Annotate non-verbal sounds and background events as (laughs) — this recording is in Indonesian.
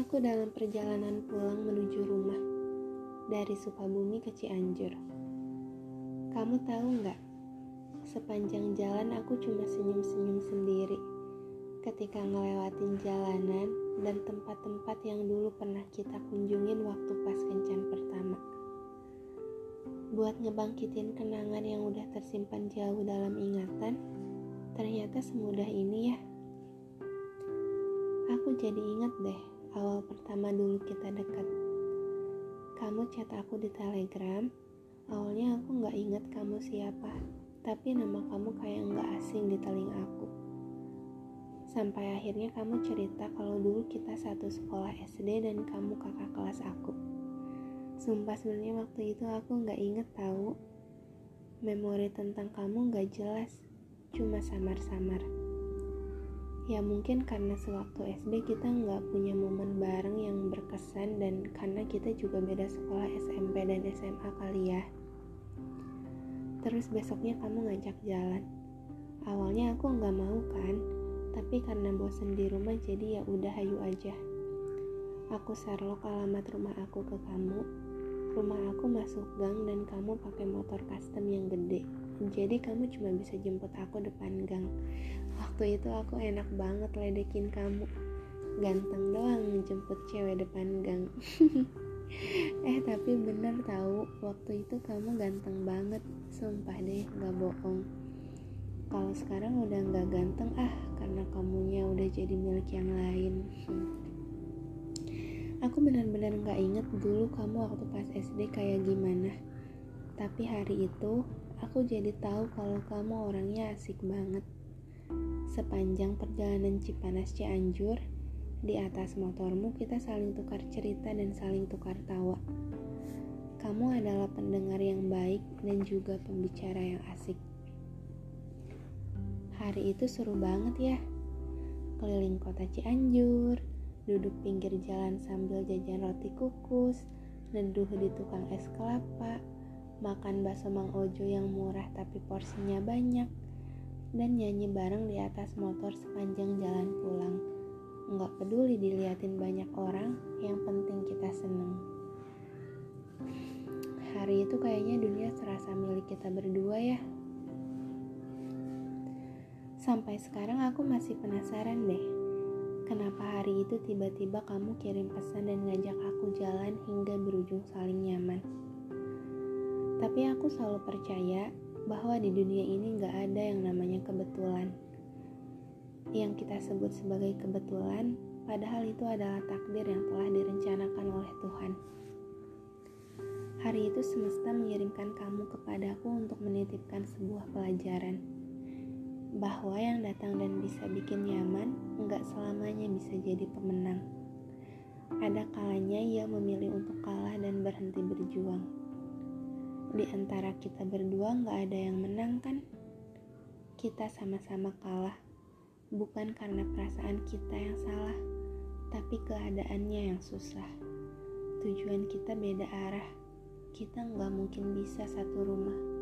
aku dalam perjalanan pulang menuju rumah dari Sukabumi ke Cianjur. Kamu tahu nggak? Sepanjang jalan aku cuma senyum-senyum sendiri ketika ngelewatin jalanan dan tempat-tempat yang dulu pernah kita kunjungin waktu pas kencan pertama. Buat ngebangkitin kenangan yang udah tersimpan jauh dalam ingatan, ternyata semudah ini ya. Aku jadi ingat deh awal pertama dulu kita dekat. Kamu chat aku di telegram, awalnya aku gak ingat kamu siapa, tapi nama kamu kayak gak asing di telinga aku. Sampai akhirnya kamu cerita kalau dulu kita satu sekolah SD dan kamu kakak kelas aku. Sumpah sebenarnya waktu itu aku gak inget tahu. Memori tentang kamu gak jelas, cuma samar-samar. Ya mungkin karena sewaktu SD kita nggak punya momen bareng yang berkesan dan karena kita juga beda sekolah SMP dan SMA kali ya. Terus besoknya kamu ngajak jalan. Awalnya aku nggak mau kan, tapi karena bosen di rumah jadi ya udah ayo aja. Aku serlok alamat rumah aku ke kamu. Rumah aku masuk gang dan kamu pakai motor custom yang gede. Jadi kamu cuma bisa jemput aku depan gang. Waktu itu aku enak banget ledekin kamu. Ganteng doang jemput cewek depan gang. (laughs) Eh tapi bener tahu waktu itu kamu ganteng banget. Sumpah deh gak bohong. Kalau sekarang udah gak ganteng ah karena kamunya udah jadi milik yang lain (laughs) aku benar-benar gak inget dulu kamu waktu pas SD kayak gimana tapi hari itu aku jadi tahu kalau kamu orangnya asik banget Sepanjang perjalanan Cipanas Cianjur, di atas motormu kita saling tukar cerita dan saling tukar tawa. Kamu adalah pendengar yang baik dan juga pembicara yang asik. Hari itu seru banget ya. Keliling kota Cianjur, duduk pinggir jalan sambil jajan roti kukus, neduh di tukang es kelapa, makan bakso Mang Ojo yang murah tapi porsinya banyak, dan nyanyi bareng di atas motor sepanjang jalan pulang. Nggak peduli diliatin banyak orang, yang penting kita seneng. Hari itu kayaknya dunia serasa milik kita berdua ya. Sampai sekarang aku masih penasaran deh. Kenapa hari itu tiba-tiba kamu kirim pesan dan ngajak aku jalan hingga berujung saling nyaman. Tapi aku selalu percaya bahwa di dunia ini gak ada yang namanya kebetulan. Yang kita sebut sebagai kebetulan, padahal itu adalah takdir yang telah direncanakan oleh Tuhan. Hari itu semesta mengirimkan kamu kepadaku untuk menitipkan sebuah pelajaran. Bahwa yang datang dan bisa bikin nyaman, nggak selamanya bisa jadi pemenang. Ada kalanya ia memilih untuk kalah dan berhenti berjuang di antara kita berdua gak ada yang menang kan? Kita sama-sama kalah, bukan karena perasaan kita yang salah, tapi keadaannya yang susah. Tujuan kita beda arah, kita nggak mungkin bisa satu rumah.